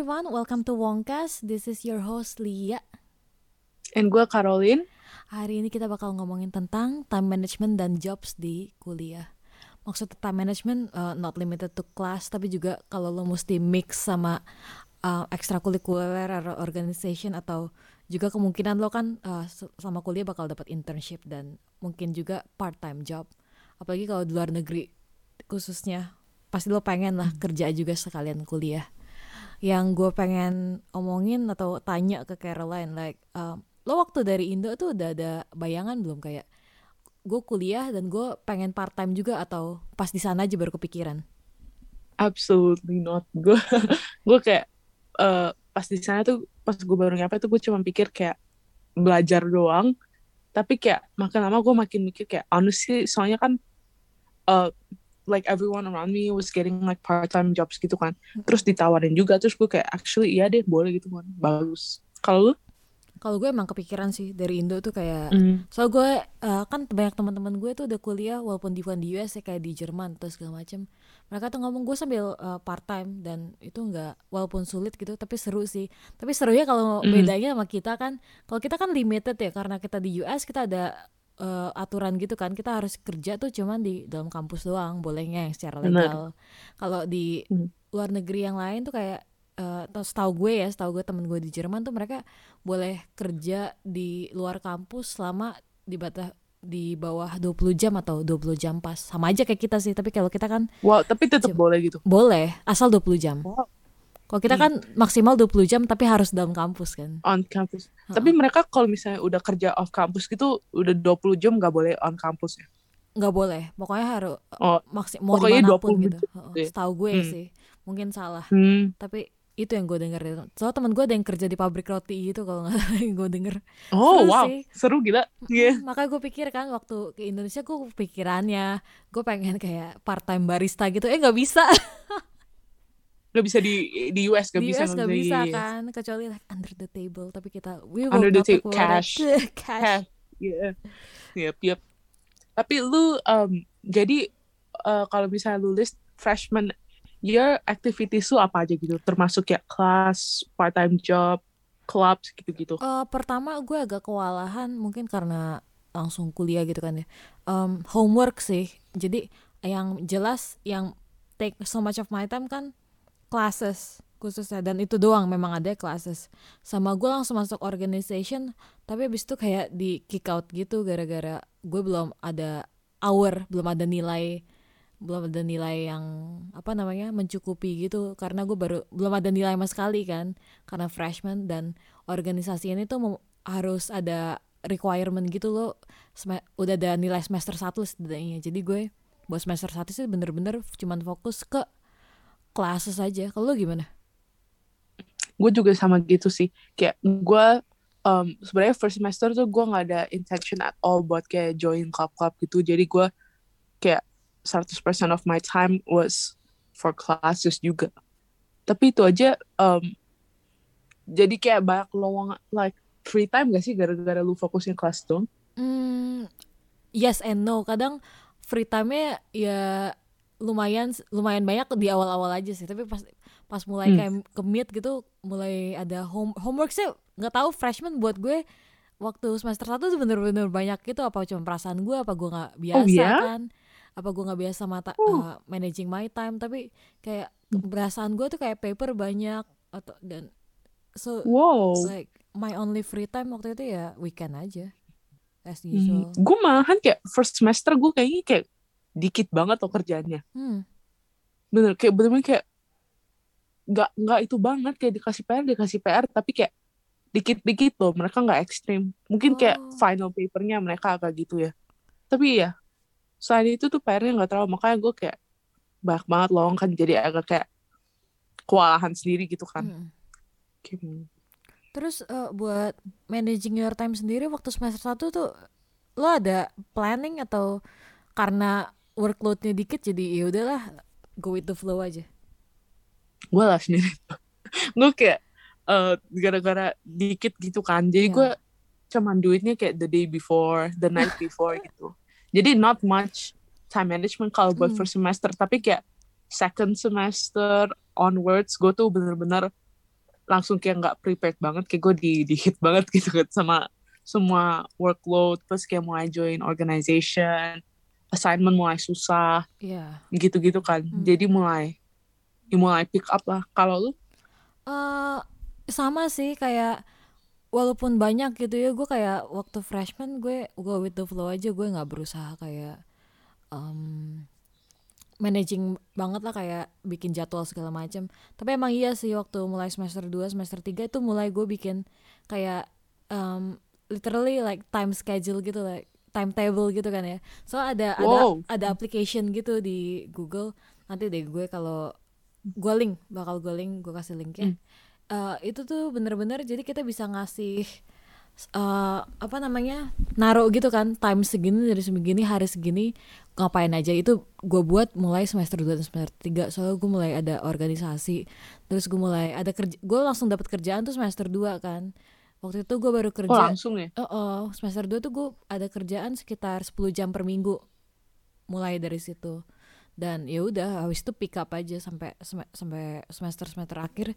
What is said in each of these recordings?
everyone, welcome to Wongcast. This is your host Lia. And gue Caroline. Hari ini kita bakal ngomongin tentang time management dan jobs di kuliah. Maksud time management uh, not limited to class, tapi juga kalau lo mesti mix sama uh, ekstrakurikuler atau organization atau juga kemungkinan lo kan uh, sama kuliah bakal dapat internship dan mungkin juga part time job. Apalagi kalau di luar negeri khususnya pasti lo pengen lah kerja juga sekalian kuliah yang gue pengen omongin atau tanya ke Caroline like um, lo waktu dari Indo tuh udah ada bayangan belum? Kayak gue kuliah dan gue pengen part time juga atau pas di sana aja baru kepikiran? Absolutely not. Gue gue kayak uh, pas di sana tuh pas gue baru nyampe tuh gue cuma pikir kayak belajar doang. Tapi kayak makin lama gue makin mikir kayak honestly soalnya kan uh, like everyone around me was getting like part time jobs gitu kan. Terus ditawarin juga terus gue kayak actually iya deh boleh gitu kan. Bagus. Kalau lu? Kalau gue emang kepikiran sih dari Indo tuh kayak mm. so gue uh, kan banyak teman-teman gue tuh udah kuliah walaupun di di US ya kayak di Jerman terus segala macem. Mereka tuh ngomong gue sambil uh, part time dan itu nggak walaupun sulit gitu tapi seru sih. Tapi serunya kalau mm. bedanya sama kita kan kalau kita kan limited ya karena kita di US kita ada uh, aturan gitu kan kita harus kerja tuh cuman di dalam kampus doang bolehnya yang secara legal. Kalau di hmm. luar negeri yang lain tuh kayak uh, setahu gue ya setahu gue temen gue di Jerman tuh mereka boleh kerja di luar kampus selama di batas di bawah 20 jam atau 20 jam pas. Sama aja kayak kita sih tapi kalau kita kan wow tapi tetap boleh gitu? Boleh asal 20 jam. Wow kalau kita kan maksimal 20 jam tapi harus dalam kampus kan. On campus. Uh -uh. Tapi mereka kalau misalnya udah kerja off kampus gitu udah 20 jam nggak boleh on kampus ya? Nggak boleh. Pokoknya harus oh, maksimal pokoknya 20 gitu. Ya? Setahu gue hmm. sih. Mungkin salah. Hmm. Tapi itu yang gue denger soalnya temen gue ada yang kerja di pabrik roti gitu kalau nggak yang gue denger oh seru wow sih. seru gila yeah. makanya gue pikir kan waktu ke Indonesia gue pikirannya gue pengen kayak part time barista gitu eh nggak bisa Gak bisa di di US gak di bisa US gak bisa kan kecuali like under the table tapi kita we will under the table cash. Cash. Yeah yep yep. Tapi lu um, jadi uh, kalau misalnya lu list freshman year activities lu apa aja gitu? Termasuk ya kelas part time job clubs gitu-gitu. Uh, pertama gue agak kewalahan mungkin karena langsung kuliah gitu kan ya. Um, homework sih. Jadi yang jelas yang take so much of my time kan classes khususnya dan itu doang memang ada classes. Sama gue langsung masuk organization tapi abis itu kayak di kick out gitu gara-gara gue belum ada hour belum ada nilai belum ada nilai yang apa namanya mencukupi gitu. Karena gue baru belum ada nilai sama sekali kan karena freshman dan organisasi ini tuh harus ada requirement gitu loh. Udah ada nilai semester satu setidaknya. Jadi gue buat semester satu sih bener-bener cuman fokus ke classes aja. Kalau gimana? Gue juga sama gitu sih. Kayak gue um, sebenarnya first semester tuh gue nggak ada intention at all buat kayak join club-club gitu. Jadi gue kayak 100% of my time was for classes juga. Tapi itu aja um, jadi kayak banyak lowong like free time gak sih gara-gara lu fokusnya kelas dong mm, yes and no. Kadang free time-nya ya lumayan lumayan banyak di awal-awal aja sih tapi pas pas mulai hmm. kayak kemit gitu mulai ada home homework sih nggak tahu freshman buat gue waktu semester satu tuh bener-bener banyak gitu apa cuma perasaan gue apa gue nggak oh, biasa oh, yeah? kan apa gue nggak biasa mata uh. uh, managing my time tapi kayak perasaan gue tuh kayak paper banyak atau dan so wow. like my only free time waktu itu ya weekend aja as hmm. usual hmm. gue malahan kayak first semester gue kayaknya kayak dikit banget loh kerjaannya hmm. bener kayak bener-bener kayak nggak nggak itu banget kayak dikasih PR dikasih PR tapi kayak dikit-dikit loh mereka nggak ekstrim mungkin kayak oh. final papernya mereka agak gitu ya tapi ya selain itu tuh PR-nya nggak terlalu makanya gue kayak banyak banget loh kan jadi agak kayak kewalahan sendiri gitu kan hmm. terus uh, buat managing your time sendiri waktu semester satu tuh lo ada planning atau karena workloadnya dikit jadi ya udahlah go with the flow aja. Gue lah sendiri gue kayak uh, gara-gara dikit gitu kan. Jadi yeah. gue cuman duitnya kayak the day before the night before gitu. Jadi not much time management kalau buat mm. first semester. Tapi kayak second semester onwards gue tuh bener-bener langsung kayak nggak prepared banget. Kayak gue di di hit banget gitu kan sama semua workload. Terus kayak mulai join organization assignment mulai susah yeah. gitu-gitu kan hmm. jadi mulai mulai pick up lah kalau lu uh, sama sih kayak walaupun banyak gitu ya gue kayak waktu freshman gue go with the flow aja gue nggak berusaha kayak um, managing banget lah kayak bikin jadwal segala macam tapi emang iya sih waktu mulai semester 2 semester 3 itu mulai gue bikin kayak um, literally like time schedule gitu like timetable gitu kan ya. So ada wow. ada ada application gitu di Google. Nanti deh gue kalau gue link bakal gue link gue kasih linknya. Mm. uh, itu tuh bener-bener jadi kita bisa ngasih uh, apa namanya naruh gitu kan time segini dari segini hari segini ngapain aja. Itu gue buat mulai semester 2 dan semester 3 soalnya gue mulai ada organisasi terus gue mulai ada kerja gue langsung dapat kerjaan tuh semester 2 kan waktu itu gue baru kerja. oh langsung ya? Oh, oh semester 2 tuh gue ada kerjaan sekitar 10 jam per minggu mulai dari situ. Dan ya udah habis itu pick up aja sampai sampai semester semester akhir.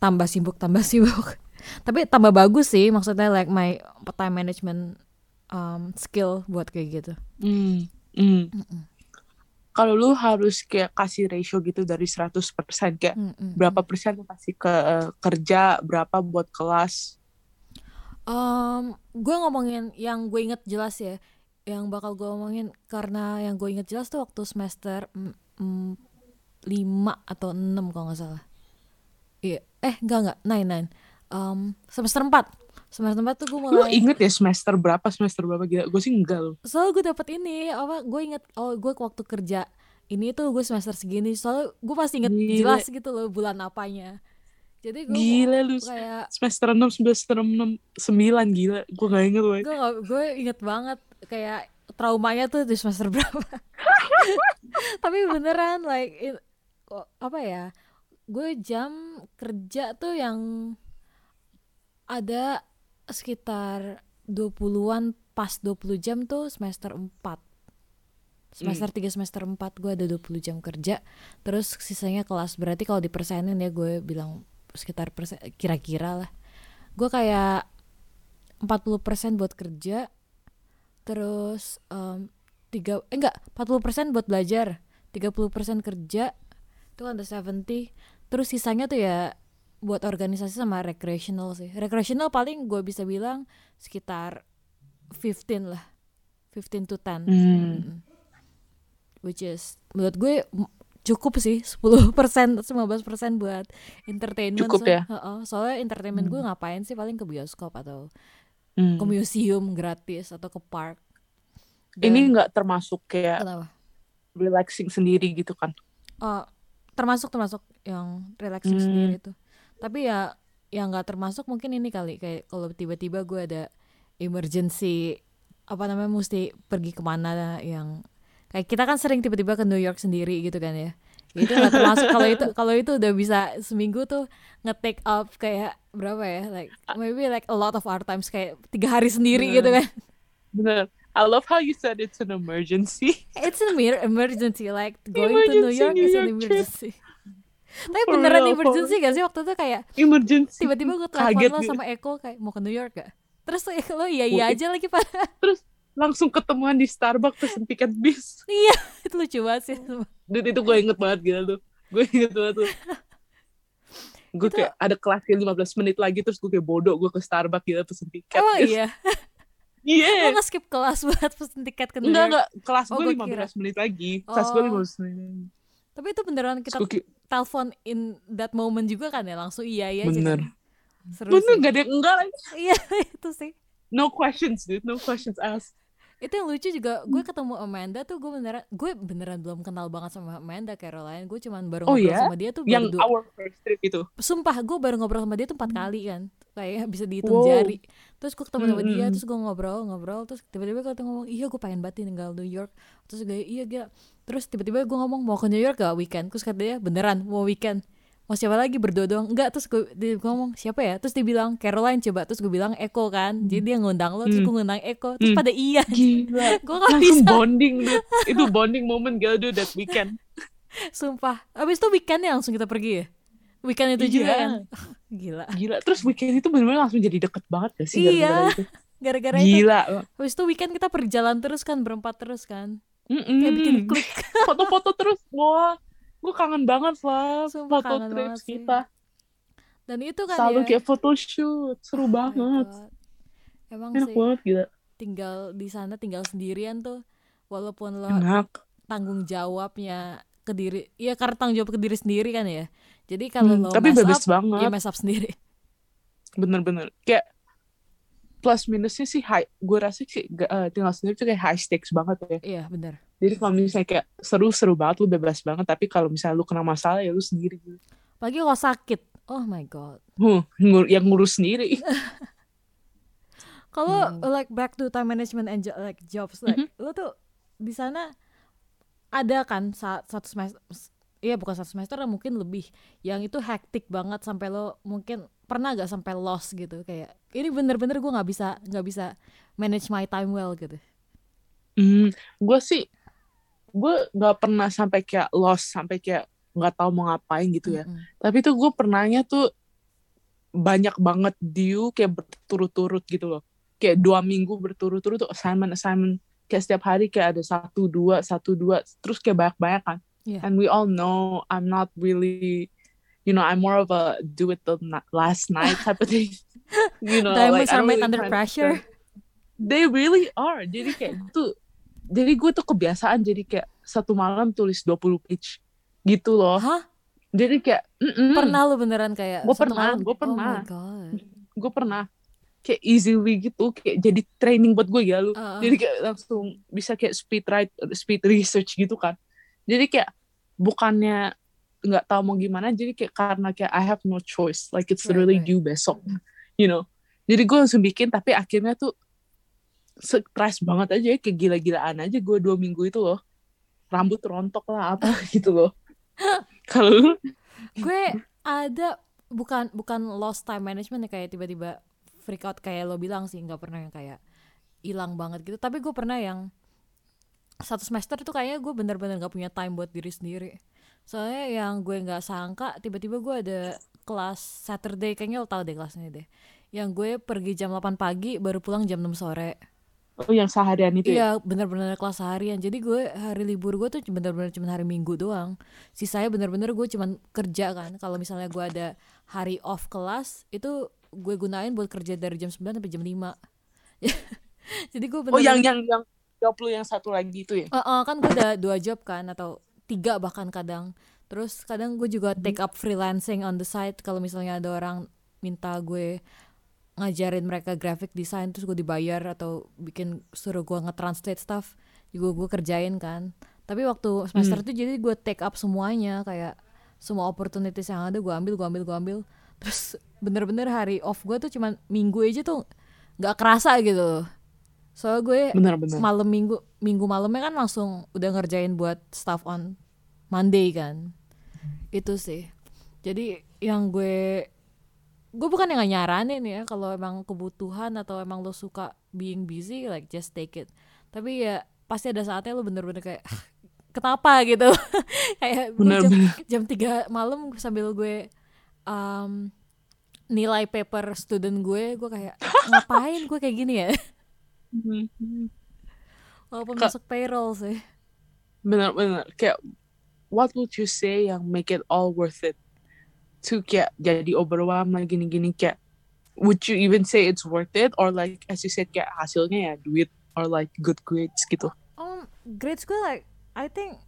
Tambah sibuk tambah sibuk. Tapi tambah bagus sih maksudnya like my time management um, skill buat kayak gitu. Mm, mm. kalau lu harus kayak kasih ratio gitu dari 100% kayak mm, mm, berapa persen lu kasih ke uh, kerja berapa buat kelas um, gue ngomongin yang gue inget jelas ya yang bakal gue omongin karena yang gue inget jelas tuh waktu semester mm, mm, 5 atau 6 kalau nggak salah. Iya eh enggak enggak nine nine. Um, semester empat. Semester empat tuh gue mulai lu inget ya semester berapa semester berapa gitu gue sih enggak loh soalnya gue dapet ini apa gue inget oh gue waktu kerja ini tuh gue semester segini. Soalnya gue pasti inget Gila. jelas gitu loh bulan apanya jadi gue gila lu kayak semester enam semester enam sembilan gila. Gue gak inget loh gue gue inget banget kayak traumanya tuh di semester berapa. Tapi beneran like it, apa ya gue jam kerja tuh yang ada sekitar 20-an pas 20 jam tuh semester 4 semester hmm. 3 semester 4 gue ada 20 jam kerja. Terus sisanya kelas berarti kalau dipersenin ya gue bilang sekitar persen kira-kira lah. Gue kayak 40% buat kerja terus um, tiga eh enggak 40% buat belajar 30% kerja itu kan ada 70 terus sisanya tuh ya buat organisasi sama recreational sih. Recreational paling gue bisa bilang sekitar 15 lah 15 to 10 hmm. which is menurut gue cukup sih 10 persen 15 persen buat entertainment cukup so, ya uh -uh, soalnya entertainment hmm. gue ngapain sih paling ke bioskop atau hmm. ke museum gratis atau ke park Dan, ini nggak termasuk kayak kenapa? relaxing sendiri gitu kan uh, termasuk termasuk yang relaxing hmm. sendiri itu tapi ya yang nggak termasuk mungkin ini kali kayak kalau tiba-tiba gue ada emergency apa namanya mesti pergi ke mana yang kayak kita kan sering tiba-tiba ke New York sendiri gitu kan ya itu nggak termasuk kalau itu kalau itu udah bisa seminggu tuh nge-take up kayak berapa ya like maybe like a lot of our times kayak tiga hari sendiri bener. gitu kan bener I love how you said it's an emergency. It's an emergency, like going emergency to New York New is an emergency. Tapi For beneran real, emergency gak sih waktu itu kayak emergency. Tiba-tiba gue telepon lo sama Eko kayak mau ke New York gak? Terus lo iya iya aja lagi pak. Terus langsung ketemuan di Starbucks pesen tiket bis. iya, itu lucu banget sih. Dan itu gue inget banget gitu tuh. Gue inget banget tuh. gue kayak ada kelasnya 15 menit lagi terus gue kayak bodoh gue ke Starbucks gitu pesen tiket. Emang iya? Iya. Yeah. Lo nge-skip kelas buat pesen tiket ke Enggak, enggak. Kelas oh, gue 15 kira. menit lagi. Kelas oh. gue 15 menit. Tapi itu beneran kita telepon in that moment juga kan ya? Langsung iya iya aja. Bener. Kan? Seru Bener, sih. gak ada enggak lagi. Iya, itu sih. No questions, dude. No questions asked itu yang lucu juga gue ketemu Amanda tuh gue beneran gue beneran belum kenal banget sama Amanda Caroline. Gue cuman baru oh, ngobrol yeah? sama dia tuh yang baru our first trip itu? Sumpah gue baru ngobrol sama dia tuh empat kali kan. Kayak bisa dihitung wow. jari. Terus gue ketemu sama dia terus gue ngobrol ngobrol terus tiba-tiba kalau ngomong iya gue pengen banget tinggal New York. Terus gue iya gak. Terus tiba-tiba gue ngomong mau ke New York gak weekend? Terus kata dia beneran mau weekend mau siapa lagi? Berdua doang. Enggak terus gue dia ngomong siapa ya? Terus dia bilang Caroline coba. Terus gue bilang Eko kan. Hmm. jadi dia ngundang lo terus gue hmm. ngundang Eko. Terus hmm. pada iya. Gila. Gue gak bisa. bonding dude. itu bonding moment gak do that weekend. Sumpah. Abis itu weekend ya langsung kita pergi ya? Weekend itu iya. juga kan? Gila. Gila. Terus weekend itu benar-benar langsung jadi deket banget gak sih iya. gara-gara itu? Gila. Habis itu weekend kita perjalan terus kan berempat terus kan? Mm -mm. kayak bikin klik. Foto-foto terus. Wah gue kangen banget lah Sumpah foto trips kita. Dan itu kan selalu ya, kayak shoot seru oh banget. Emang enak sih. banget gila. Tinggal di sana tinggal sendirian tuh. Walaupun lo enak. tanggung jawabnya ke diri ya karena tanggung jawab ke diri sendiri kan ya. Jadi kalau hmm, lo tapi bebas up, banget. ya mess up sendiri. Bener-bener. Kayak plus minusnya sih high gue rasa sih uh, tinggal sendiri tuh kayak high stakes banget ya. Iya bener jadi kalau misalnya kayak seru-seru banget lu bebas banget tapi kalau misalnya lu kena masalah ya lu sendiri. Gitu pagi kalau sakit. Oh my god. Huh, ngur yang ngurus sendiri. Kalau hmm. like back to time management and jo like jobs like mm -hmm. lo tuh di sana ada kan saat satu semester iya bukan satu semester mungkin lebih. Yang itu hektik banget sampai lo mungkin pernah gak sampai lost gitu? Kayak ini bener-bener gue nggak bisa nggak bisa manage my time well gitu. Hmm, gue sih gue nggak pernah sampai kayak lost sampai kayak nggak tahu mau ngapain gitu ya. Mm -hmm. tapi tuh gue pernahnya tuh banyak banget due kayak berturut-turut gitu loh. Kayak dua minggu berturut-turut tuh assignment assignment. Kayak setiap hari kayak ada satu dua satu dua. Terus kayak banyak banyak kan. Yeah. and we all know I'm not really you know I'm more of a do it the last night type of thing. You know Diamonds like, are made really under pressure. they really are. Jadi kayak tuh jadi gue tuh kebiasaan jadi kayak satu malam tulis 20 page gitu loh. Hah? jadi kayak mm -mm. pernah lu beneran kayak gue pernah gue pernah oh gue pernah. Kayak easily gitu kayak jadi training buat gue ya lu. Uh. jadi kayak langsung bisa kayak speed write speed research gitu kan. Jadi kayak bukannya nggak tahu mau gimana jadi kayak karena kayak I have no choice. Like it's right, really right. due besok you know. Jadi gue langsung bikin tapi akhirnya tuh stres banget aja kayak gila-gilaan aja gue dua minggu itu loh. Rambut rontok lah apa gitu loh. Kalau gue ada bukan bukan lost time management ya kayak tiba-tiba freak out kayak lo bilang sih nggak pernah yang kayak hilang banget gitu. Tapi gue pernah yang satu semester itu kayaknya gue bener-bener gak punya time buat diri sendiri. Soalnya yang gue nggak sangka tiba-tiba gue ada kelas Saturday kayaknya lo tau deh kelasnya deh. Yang gue pergi jam 8 pagi baru pulang jam 6 sore Oh yang seharian itu iya, ya? bener-bener kelas seharian. Jadi gue hari libur gue tuh bener-bener cuma hari minggu doang. Sisanya bener-bener gue cuma kerja kan. Kalau misalnya gue ada hari off kelas Itu gue gunain buat kerja dari jam 9 sampai jam 5 jadi gue bener, oh yang yang yang job lu yang satu lagi itu ya? Uh, uh, kan gue udah dua job kan atau tiga bahkan kadang. Terus kadang gue juga take up freelancing on the side. Kalau misalnya ada orang minta gue ngajarin mereka graphic design terus gue dibayar atau bikin suruh gue nge-translate stuff juga gue kerjain kan. Tapi waktu semester hmm. itu jadi gue take up semuanya kayak semua opportunities yang ada gue ambil gue ambil gue ambil. Terus bener-bener hari off gue tuh cuma minggu aja tuh nggak kerasa gitu soalnya gue malam minggu minggu malamnya kan langsung udah ngerjain buat stuff on Monday kan. Itu sih. Jadi yang gue gue bukan yang nyaranin ya kalau emang kebutuhan atau emang lo suka being busy like just take it. Tapi ya pasti ada saatnya lo bener-bener kayak kenapa? gitu. Kayak bener, jam, jam 3 malam sambil gue um, nilai paper student gue gue kayak ngapain gue kayak gini ya? Walaupun Ka masuk payroll sih. Benar-benar kayak what would you say yang make it all worth it to kayak jadi overwhelmed lagi gini-gini kayak would you even say it's worth it? Or like as you said kayak hasilnya ya duit or like good grades gitu. Um grades gue like I think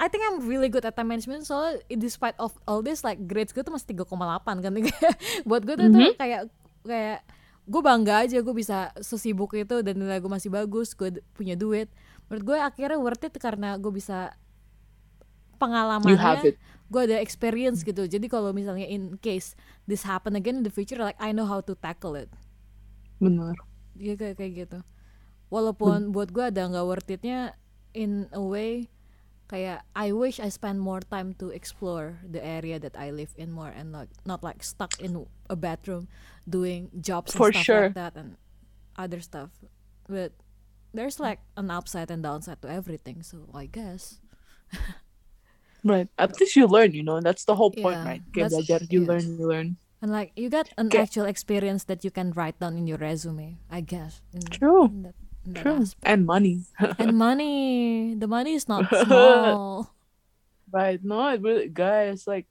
I think I'm really good at time management. Soalnya despite of all this like grades gue tuh masih 3,8 kan? Buat gue tuh, mm -hmm. tuh mm-hmm. kayak kayak gue bangga aja gue bisa sesibuk itu dan nilai gue masih bagus gue punya duit. Menurut gue akhirnya worth it karena gue bisa pengalamannya gue ada experience gitu jadi kalau misalnya in case this happen again in the future like I know how to tackle it benar ya kayak kayak gitu walaupun hmm. buat gue ada nggak worth itnya in a way kayak I wish I spend more time to explore the area that I live in more and like not like stuck in a bedroom doing jobs and For stuff sure. like that and other stuff. But there's like an upside and downside to everything, so I guess. right. At least you learn you know that's the whole point yeah, right? Kayak belajar you yeah. learn you learn. And like you got an okay. actual experience that you can write down in your resume i guess in, true. in that, in that true. aspect. and money. And money. The money is not small. Right. No it really guys like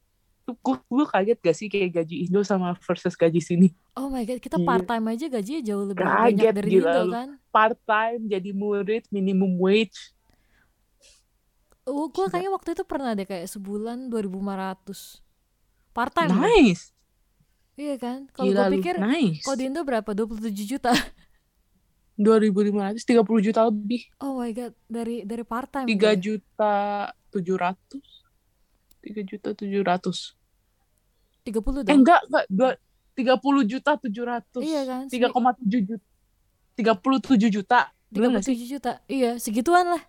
gue kaget gak sih kayak gaji Indo sama versus gaji sini? Oh my god kita part time aja gajinya jauh lebih kaget, banyak dari gila. Indo kan? Part time jadi murid minimum wage Oh, gue kayaknya waktu itu pernah deh kayak sebulan 2500 part time. Nice. Iya kan? Kalau gue pikir nice. kalau di Indo berapa? 27 juta. 2500 30 juta lebih. Oh my god, dari dari part time. 3 gue. juta 700. 3 juta 700. 30 dong. Eh enggak, enggak, dua, 30 juta 700. Iya kan? 3,7 juta. 37 juta. 37 juta. Iya, segituan lah.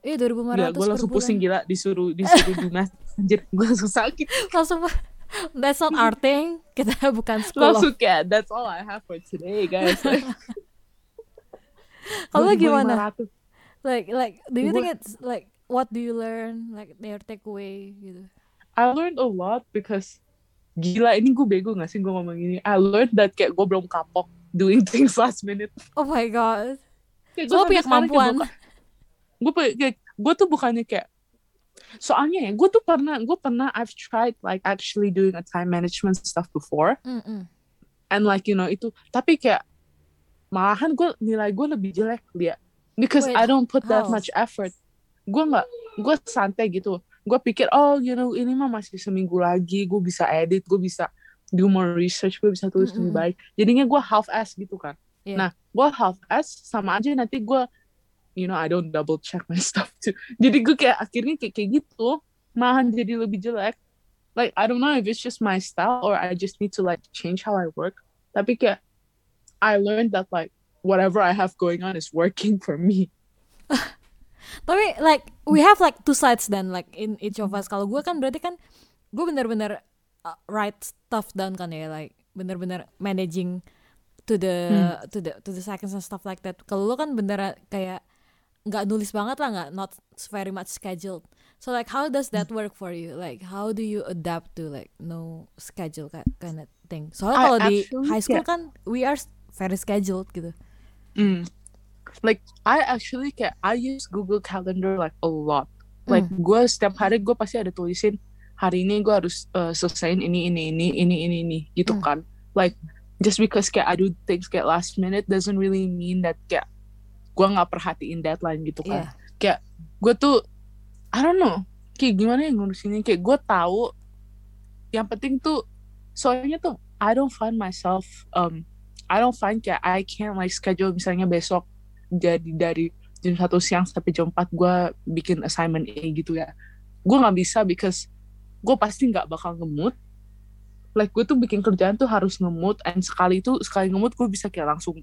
Iya 2500 Gila, gue langsung pusing gila disuruh disuruh dinas anjir gue langsung sakit. Langsung that's not our thing. Kita bukan sekolah. Langsung kayak that's all I have for today guys. Kalau gimana like like do you think it's like what do you learn? Like their takeaway gitu. I learned a lot because gila ini gue bego gak sih gue ngomong ini? I learned that kayak gue belum kapok doing things last minute. Oh my god. Kayak gue punya kemampuan. kayak gue tuh bukannya kayak soalnya ya gue tuh pernah gue pernah I've tried like actually doing a time management stuff before mm -mm. and like you know itu tapi kayak malahan gue nilai gue lebih jelek dia because Wait, I don't put that how? much effort gue nggak gue santai gitu gue pikir oh you know ini mah masih seminggu lagi gue bisa edit gue bisa do more research gue bisa tulis mm -hmm. lebih baik jadinya gue half ass gitu kan yeah. nah gue half ass sama aja nanti gue you know I don't double check my stuff too. Jadi gue kayak akhirnya kayak kayak gitu malahan jadi lebih jelek. Like I don't know if it's just my style or I just need to like change how I work. Tapi kayak I learned that like whatever I have going on is working for me. Tapi like we have like two sides then like in each of us. Kalau gue kan berarti kan gue bener-bener uh, write stuff down kan ya like bener-bener managing to the hmm. to the to the seconds and stuff like that. Kalau lo kan bener kayak nggak nulis banget lah nggak not very much scheduled so like how does that work for you like how do you adapt to like no schedule kind of thing soalnya kalau di high school yeah. kan we are very scheduled gitu mm. like I actually kayak I use Google Calendar like a lot like mm. gue setiap hari gue pasti ada tulisin hari ini gue harus uh, selesaiin ini ini ini ini ini ini gitu mm. kan like just because kayak I do things kayak last minute doesn't really mean that kayak gue nggak perhatiin deadline gitu kan. Yeah. kayak gue tuh I don't know kayak gimana ya ngurusinnya? Kayak gue tahu yang penting tuh soalnya tuh I don't find myself um I don't find kayak I can't like schedule misalnya besok jadi dari jam satu siang sampai jam 4 gue bikin assignment A gitu ya. Gue nggak bisa because gue pasti nggak bakal ngemut like gue tuh bikin kerjaan tuh harus ngemut and sekali itu sekali ngemut gue bisa kayak langsung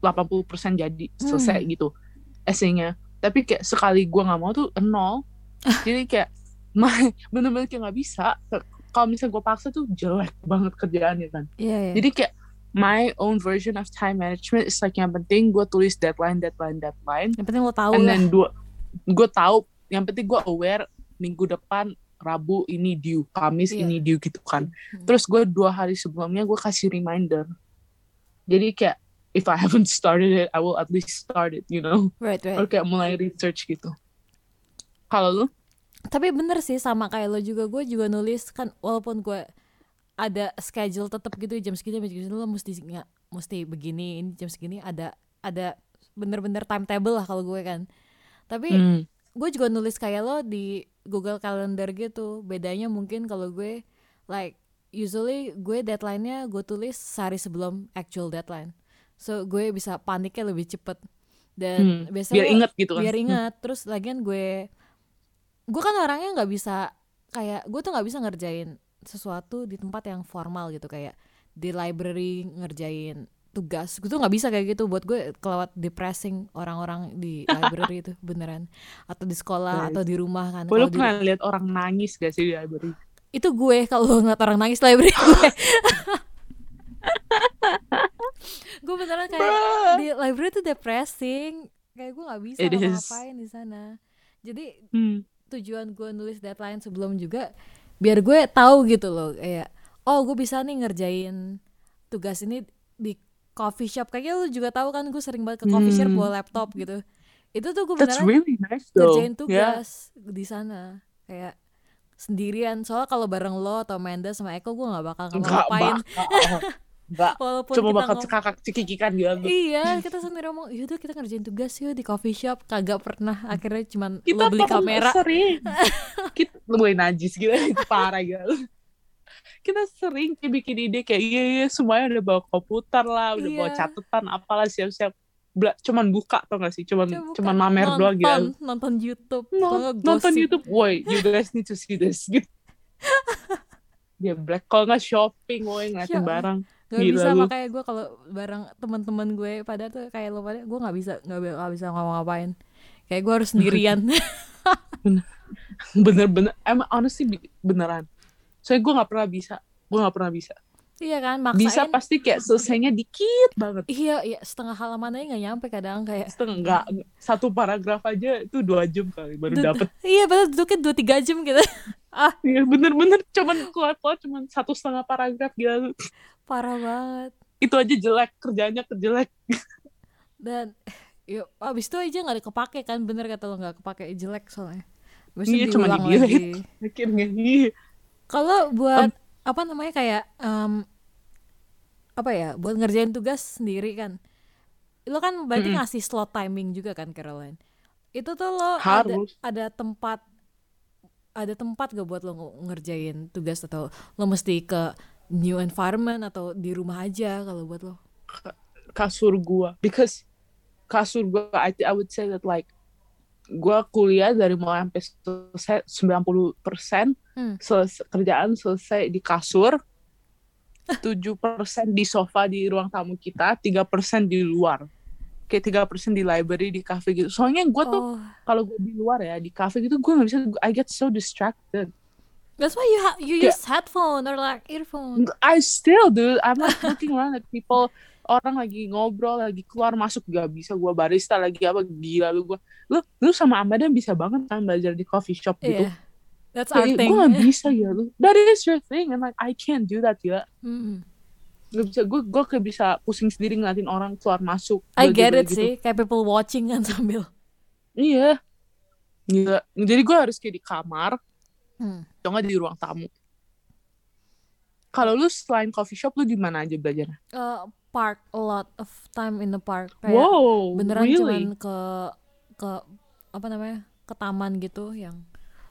80% jadi selesai hmm. gitu esainya tapi kayak sekali gue nggak mau tuh nol jadi kayak bener-bener kayak nggak bisa kalau misalnya gue paksa tuh jelek banget kerjaannya kan yeah, yeah. jadi kayak my own version of time management is like yang penting gue tulis deadline deadline deadline yang penting lo tahu and then dua gue tahu yang penting gue aware minggu depan Rabu ini due, Kamis yeah. ini due gitu kan. Hmm. Terus gue dua hari sebelumnya gue kasih reminder. Jadi kayak if I haven't started it, I will at least start it, you know. Right, right. Or kayak mulai research gitu. Kalau lu? Tapi bener sih sama kayak lo juga, gue juga nulis kan walaupun gue ada schedule tetap gitu jam segini jam segini lo mesti nggak mesti begini ini jam segini ada ada bener-bener timetable lah kalau gue kan. Tapi hmm. gue juga nulis kayak lo di Google Calendar gitu. Bedanya mungkin kalau gue like usually gue deadline-nya gue tulis sehari sebelum actual deadline so gue bisa paniknya lebih cepet. Dan hmm, biasanya biar inget gitu kan. biar hmm. inget. Hmm. terus lagian gue gue kan orangnya nggak bisa kayak gue tuh nggak bisa ngerjain sesuatu di tempat yang formal gitu. Kayak di library ngerjain tugas. Gue tuh nggak bisa kayak gitu. Buat gue kelewat depressing orang-orang di library itu beneran. Atau di sekolah atau di rumah kan. Lo pernah lihat orang nangis gak sih di library? Itu gue kalau ngeliat orang nangis library gue gue beneran kayak Bruh. di library tuh depressing. Kayak gue nggak bisa ngapain di sana. Jadi hmm. tujuan gue nulis deadline sebelum juga biar gue tahu gitu loh kayak oh gue bisa nih ngerjain tugas ini di coffee shop. Kayaknya lu juga tahu kan gue sering banget ke coffee shop hmm. bawa laptop gitu. Itu tuh gue beneran really nice ngerjain tugas yeah. di sana. Kayak sendirian. Soalnya kalau bareng lo atau Manda sama Eko gue nggak bakal ngapain Enggak, Walaupun cuma bakal cekakak cekikikan gitu Iya, kita sendiri ngomong, yaudah kita ngerjain tugas yuk di coffee shop. Kagak pernah, akhirnya cuman kita lo beli kamera. sering Kita mulai najis gitu, itu parah gitu Kita sering bikin ide kayak, iya, iya semuanya udah bawa komputer lah Udah iya. bawa catatan, apalah siap-siap. Cuman buka tau gak sih? Cuman Coba cuman mamer nonton, doang gitu nonton YouTube no, nonton YouTube. Woi you guys need to see this gitu. Dia black kalau nggak? Shopping woi ngeliatin barang Gak Gila bisa lu. makanya gue kalau bareng teman-teman gue pada tuh kayak lo pada gue nggak bisa nggak bisa ngomong-ngapain kayak gue harus sendirian. Bener-bener. Emang honestly beneran. Soalnya gue nggak pernah bisa gue nggak pernah bisa Iya kan, maksain. Bisa pasti kayak selesainya dikit banget. Iya, iya setengah halaman aja nggak nyampe kadang kayak. Setengah satu paragraf aja itu dua jam kali baru dapet. Iya, padahal duduknya dua tiga jam gitu. ah, iya bener-bener cuman keluar keluar cuman satu setengah paragraf gitu. Parah banget. Itu aja jelek kerjanya kejelek. Dan yuk abis itu aja nggak kepake kan bener kata lo nggak kepake jelek soalnya. Iya cuma di Akhirnya iya. Kalau buat um, apa namanya kayak um, apa ya buat ngerjain tugas sendiri kan. Lo kan berarti mm -hmm. ngasih slot timing juga kan Caroline? Itu tuh lo Harus. ada ada tempat ada tempat gak buat lo ngerjain tugas? Atau lo mesti ke new environment atau di rumah aja kalau buat lo? Kasur gua. Because kasur gua I, I would say that like gue kuliah dari mulai sampai selesai 90 persen hmm. selesai, kerjaan selesai di kasur, 7 persen di sofa di ruang tamu kita, tiga persen di luar. Kayak tiga persen di library, di cafe gitu. Soalnya gue tuh oh. kalau gue di luar ya, di cafe gitu gue gak bisa, I get so distracted. That's why you ha- you use headphone or like earphone. I still do. I'm like looking around at people orang lagi ngobrol lagi keluar masuk gak bisa gue barista lagi apa gila lu gue lu lu sama Amanda bisa banget kan belajar di coffee shop gitu yeah. That's our thing. Gue gak bisa ya lu. That is your thing and like I can't do that ya. Mm. Gak bisa gue gue kayak bisa pusing sendiri ngeliatin orang keluar masuk. I get it gitu. sih kayak people watching kan sambil. Iya. Gila. Jadi gue harus kayak di kamar. Hmm. Atau di ruang tamu. Kalau lu selain coffee shop lu di mana aja belajar? Uh, park a lot of time in the park. Kayak wow, beneran really? cuman ke ke apa namanya ke taman gitu yang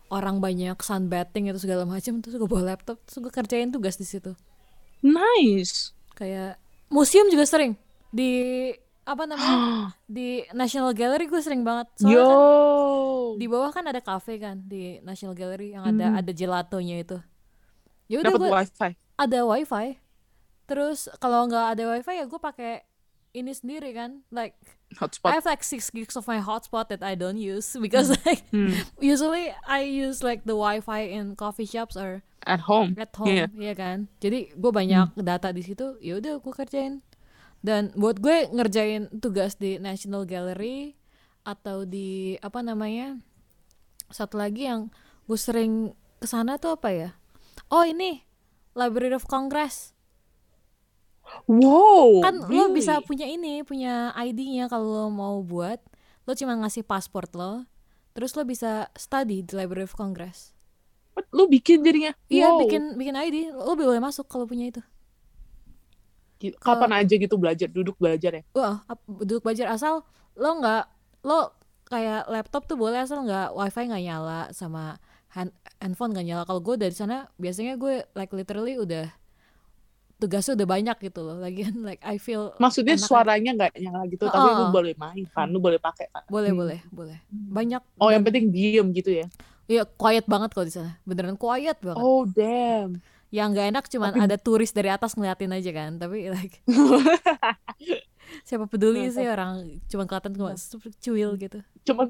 orang banyak sunbathing itu segala macam terus gue bawa laptop terus gue kerjain tugas di situ. Nice. Kayak museum juga sering. Di apa namanya di National Gallery gue sering banget. Soalnya Yo. kan di bawah kan ada cafe kan di National Gallery yang ada hmm. ada gelatonya itu. Ya udah gue wifi. ada wifi terus kalau nggak ada wifi ya gue pakai ini sendiri kan like hotspot. I have like six gigs of my hotspot that I don't use because hmm. like hmm. usually I use like the wifi in coffee shops or at home at home yeah. ya kan jadi gue banyak hmm. data di situ ya udah gue kerjain dan buat gue ngerjain tugas di National Gallery atau di apa namanya satu lagi yang gue sering ke sana tuh apa ya oh ini Library of Congress Wow. Kan really? lo bisa punya ini, punya ID-nya kalau lo mau buat. Lo cuma ngasih pasport lo, terus lo bisa study di Library of Congress. Lo bikin jadinya? Iya, wow. bikin bikin ID. Lo boleh masuk kalau punya itu. Kapan kalo, aja gitu belajar, duduk belajar ya? Wah, duduk belajar asal lo nggak lo kayak laptop tuh boleh asal nggak wifi nggak nyala sama hand, handphone nggak nyala. Kalau gue dari sana biasanya gue like literally udah tugasnya udah banyak gitu loh lagian like I feel maksudnya suaranya nggak nyala gitu oh. tapi lu boleh main kan lu boleh pakai kan boleh hmm. boleh boleh. Banyak oh yang penting diem gitu ya? Iya quiet banget kalau di sana. Beneran quiet banget. Oh damn. Yang nggak enak cuman tapi... ada turis dari atas ngeliatin aja kan tapi like siapa peduli sih orang cuma kelihatan cuma cuil gitu. Cuma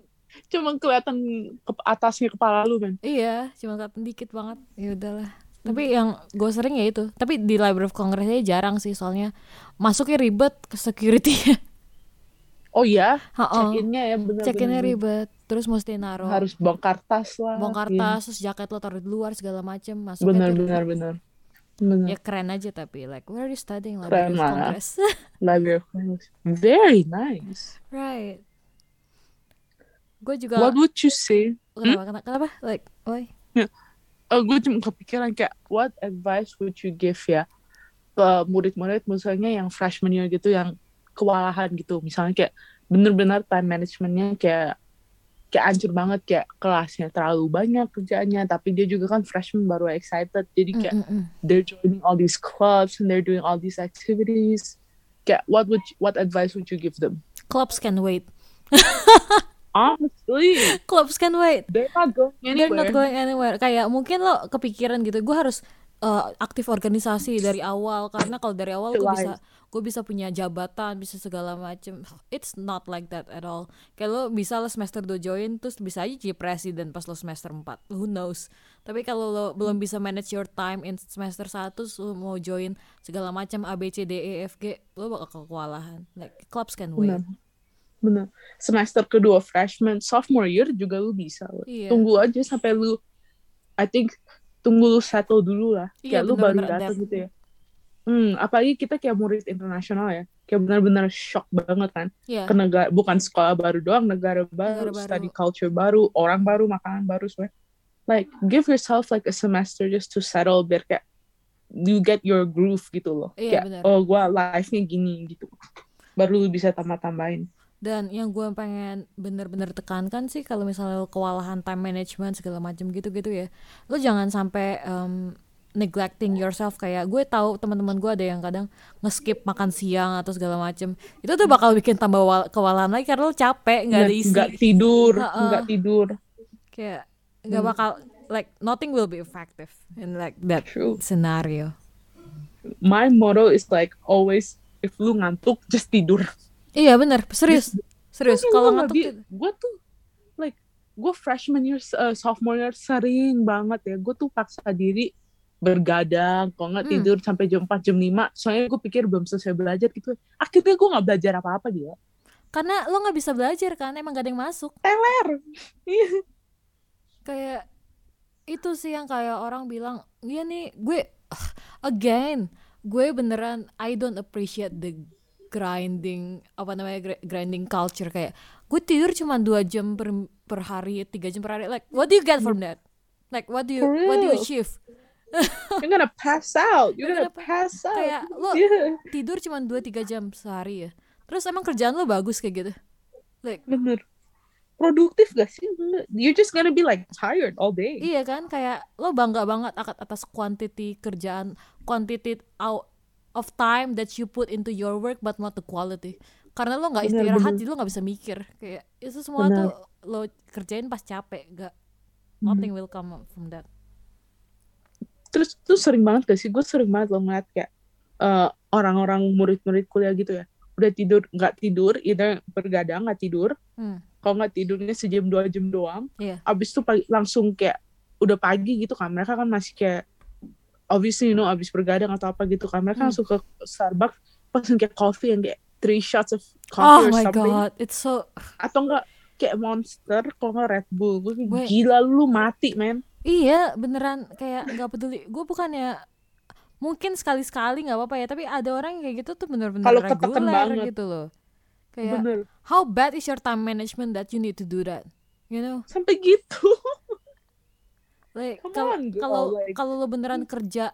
cuma kelihatan ke atasnya kepala lu kan iya cuma kelihatan dikit banget. Ya udahlah tapi yang gue sering ya itu tapi di Library of Congress aja jarang sih soalnya masuknya ribet ke security Oh iya, check-innya ya benar. Check-innya ribet. Terus mesti naruh. Harus bongkar tas lah. Bongkar iya. tas, terus jaket lo taruh di luar segala macem. Masuk benar, benar, benar. Benar. Ya keren aja tapi like where are you studying Library of Congress? Library of Congress. Very nice. Right. Gue juga. What would you say? Kenapa? Hmm? Kenapa? Like, why? Yeah. Oh, gue cuma kepikiran kayak what advice would you give ya ke murid-murid misalnya yang freshman year gitu yang kewalahan gitu. Misalnya kayak bener-bener time managementnya kayak kayak ancur banget kayak kelasnya terlalu banyak kerjaannya tapi dia juga kan freshman baru excited. Jadi kayak mm -mm. they're joining all these clubs and they're doing all these activities. Kayak what would you, what advice would you give them? Clubs can wait honestly. Clubs can wait. They're not going anywhere they're not going anywhere. Kayak mungkin lo kepikiran gitu gue harus uh, aktif organisasi dari awal. Karena kalau dari awal gue bisa gue bisa punya jabatan bisa segala macem. It's not like that at all. Kayak lo bisa lo semester 2 join terus bisa aja jadi presiden pas lo semester 4 who knows? Tapi kalau lo belum bisa manage your time in semester 1 lo mau join segala macam A B C D E F G lo bakal kewalahan. Like clubs can wait. Bener bener semester kedua freshman sophomore year juga lu bisa. Iya. tunggu aja sampai lu I think tunggu lu settle dulu lah iya, kayak lu baru datang gitu ya Hmm, apalagi kita kayak murid internasional ya, kayak benar-benar shock banget kan. Yeah. Ke negara bukan sekolah baru doang, negara baru, negara baru, study culture baru, orang baru, makanan baru semua. Like give yourself like a semester just to settle biar kayak you get your groove gitu loh. Iya, kayak bener. oh gua life-nya gini gitu. Baru lu bisa tambah-tambahin. Dan yang gue pengen bener-bener tekankan sih kalau misalnya kewalahan time management segala macam gitu-gitu ya, lo jangan sampai um, neglecting yourself. Kayak gue tahu teman-teman gue ada yang kadang ngeskip makan siang atau segala macem. Itu tuh bakal bikin tambah kewalahan lagi karena lo capek nggak ada isi nggak tidur nggak uh, tidur. Kayak nggak hmm. bakal like nothing will be effective in like that True. scenario. My motto is like always if lu ngantuk just tidur iya bener serius serius kalau ngantuk gue tuh like gue freshman year uh, sophomore year sering banget ya gue tuh paksa diri bergadang, kok nggak hmm. tidur sampai jam 4, jam 5. Soalnya gue pikir belum selesai belajar gitu. Akhirnya gue nggak belajar apa-apa dia. Karena lo nggak bisa belajar kan, emang gak ada yang masuk. Teler. Kayak itu sih yang kayak orang bilang, iya nih gue again, gue beneran I don't appreciate the grinding apa namanya grinding culture kayak gue tidur cuma dua jam per, per hari tiga jam per hari like what do you get from that like what do you what do you achieve You're gonna pass out. You're, gonna, gonna pass out. Kayak lo yeah. tidur cuma 2-3 jam sehari ya. Terus emang kerjaan lo bagus kayak gitu? Like, Bener. Produktif gak sih? You're just gonna be like tired all day. Iya kan? Kayak lo bangga banget atas quantity kerjaan, quantity out of time that you put into your work but not the quality. Karena lo nggak istirahat, bener. jadi lo nggak bisa mikir. Kayak itu semua bener. tuh lo kerjain pas capek, gak nothing hmm. will come from that terus tuh sering banget gak sih gue sering banget loh ngeliat kayak uh, orang-orang murid-murid kuliah gitu ya udah tidur nggak tidur either bergadang nggak tidur hmm. kalau nggak tidurnya sejam dua jam doang yeah. abis itu pagi, langsung kayak udah pagi gitu kan mereka kan masih kayak obviously you know abis bergadang atau apa gitu kan. Mereka hmm. langsung ke Starbucks pesen kayak coffee yang kayak three shots of coffee oh or my something. God it's so atau enggak kayak monster kalau nggak Red Bull. Gue gila lu mati men iya beneran kayak nggak peduli. Gue bukannya mungkin sekali sekali nggak apa-apa ya tapi ada orang yang kayak gitu tuh bener-bener reguler gitu loh. Kayak Bener. how bad is your time management that you need to do that? You know? Sampai gitu like kalau kalau lo beneran kerja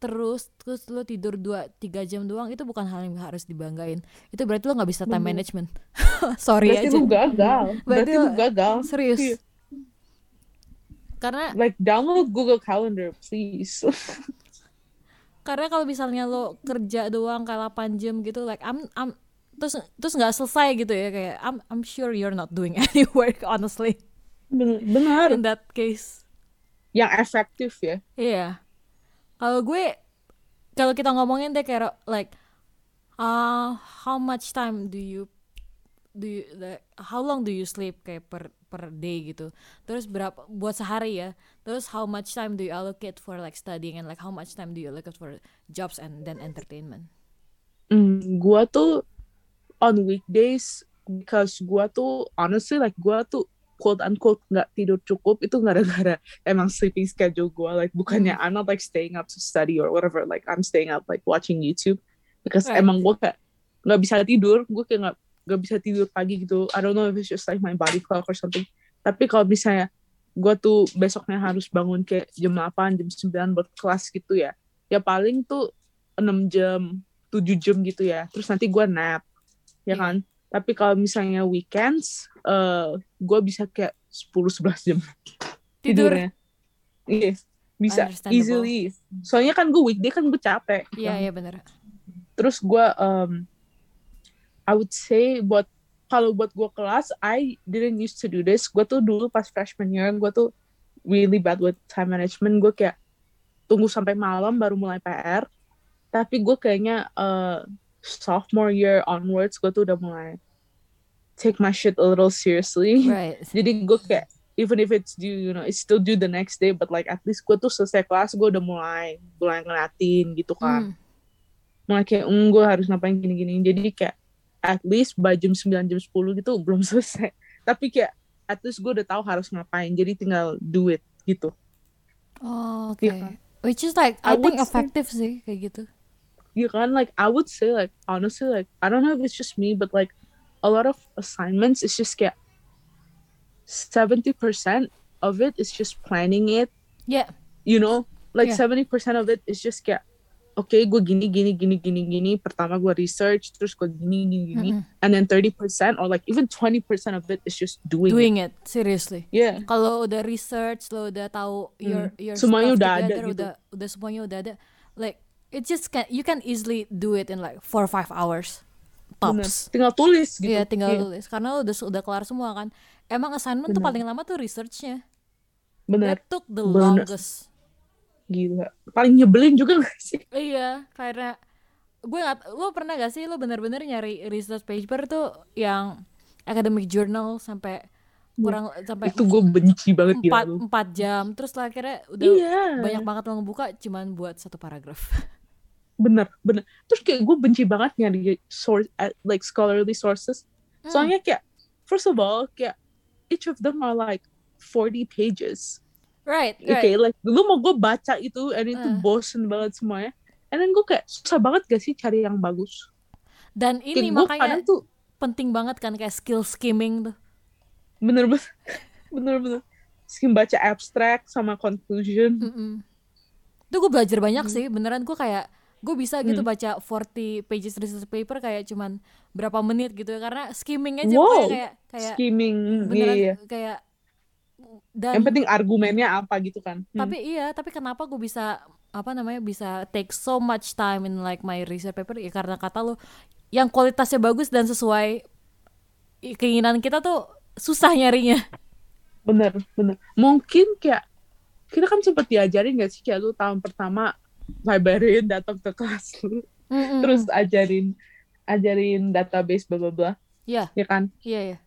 terus terus lo tidur dua tiga jam doang itu bukan hal yang harus dibanggain. Itu berarti lo nggak bisa time Bener. management. Sorry berarti aja. lo gagal. Berarti, berarti lo gagal. serius. Iya. Karena like download Google Calendar please. karena kalau misalnya lo kerja doang kayak 8 jam gitu like I'm I'm terus terus nggak selesai gitu ya kayak I'm I'm sure you're not doing any work honestly. Benar in that case yang efektif ya. Iya. Yeah. kalau gue kalau kita ngomongin deh kayak like uh, how much time do you do you like, how long do you sleep kayak per per day gitu. Terus berapa buat sehari ya. Terus how much time do you allocate for like studying and like how much time do you allocate for jobs and then entertainment? Mm, gua tuh on weekdays because gue tuh honestly like gue tuh quote unquote nggak tidur cukup itu gara-gara emang sleeping schedule gue like bukannya hmm. I'm not like staying up to study or whatever like I'm staying up like watching YouTube because right. emang gue kayak nggak bisa tidur gue kayak nggak nggak bisa tidur pagi gitu I don't know if it's just like my body clock or something tapi kalau misalnya gue tuh besoknya harus bangun kayak jam 8, jam 9 buat kelas gitu ya ya paling tuh 6 jam 7 jam gitu ya terus nanti gue nap ya iya. kan tapi kalau misalnya weekends uh, eh, gue bisa kayak 10-11 jam tidurnya. Iya yes, bisa easily. Soalnya kan gue weekday kan gue capek. Iya yeah, iya yeah, bener. Terus gue um, I would say buat kalau buat gue kelas I didn't used to do this. Gue tuh dulu pas freshman year gue tuh really bad with time management. Gue kayak tunggu sampai malam baru mulai PR tapi gue kayaknya uh, sophomore year onwards gue tuh udah mulai take my shit a little seriously. Right. Jadi gue kayak even if it's due, you know, it's still due the next day, but like at least gue tuh selesai kelas gue udah mulai mulai ngeliatin gitu kan. Mm. Mulai kayak mm, gue harus ngapain gini-gini. Jadi kayak at least by jam 9 jam 10 gitu belum selesai. Tapi kayak at least gue udah tahu harus ngapain. Jadi tinggal do it gitu. Oh, oke. Okay. Yeah. Which is like I, I think effective say, sih kayak gitu you can like I would say like honestly like I don't know if it's just me but like a lot of assignments it's just get 70% of it is just planning it. Yeah. You know, like yeah. 70% of it is just get okay, gue gini gini gini gini gini pertama gue research terus gue gini gini gini mm -hmm. and then 30% or like even 20% of it is just doing doing it, it seriously. Yeah. Kalau udah research lo udah tahu your mm. your semuanya udah together, ada gitu. udah udah semuanya udah ada like it just can you can easily do it in like four or five hours tops. Bener. Tinggal tulis gitu. Iya, tinggal yeah. tulis karena udah udah kelar semua kan. Emang assignment Bener. tuh paling lama tuh researchnya. Bener. That took the Bener. longest. Gila. Paling nyebelin juga gak sih? Iya, karena gue nggak lo pernah gak sih lo bener-bener nyari research paper tuh yang academic journal sampai kurang sampai itu gue benci banget empat empat jam terus lah akhirnya udah iya. banyak banget lo ngebuka cuman buat satu paragraf bener bener terus kayak gue benci banget nyari source uh, like scholarly sources hmm. soalnya kayak first of all kayak each of them are like 40 pages right, right. okay like lu mau gue baca itu and itu uh. bosen banget semuanya and then gue kayak susah banget gak sih cari yang bagus dan ini kayak makanya tuh penting banget kan kayak skill skimming tuh bener bener bener bener skim baca abstract sama conclusion mm -mm. itu gue belajar banyak mm. sih beneran gue kayak gue bisa gitu hmm. baca 40 pages research paper kayak cuman berapa menit gitu ya karena skimming aja wow. kayak kayak skimming beneran iya, iya. kayak dan yang penting argumennya apa gitu kan hmm. tapi iya tapi kenapa gue bisa apa namanya bisa take so much time in like my research paper ya karena kata lo yang kualitasnya bagus dan sesuai keinginan kita tuh susah nyarinya bener bener mungkin kayak kita kan sempat diajarin gak sih kayak lu tahun pertama librarian datang ke kelas lu mm-hmm. terus ajarin ajarin database bla bla bla yeah. ya kan iya yeah, yeah.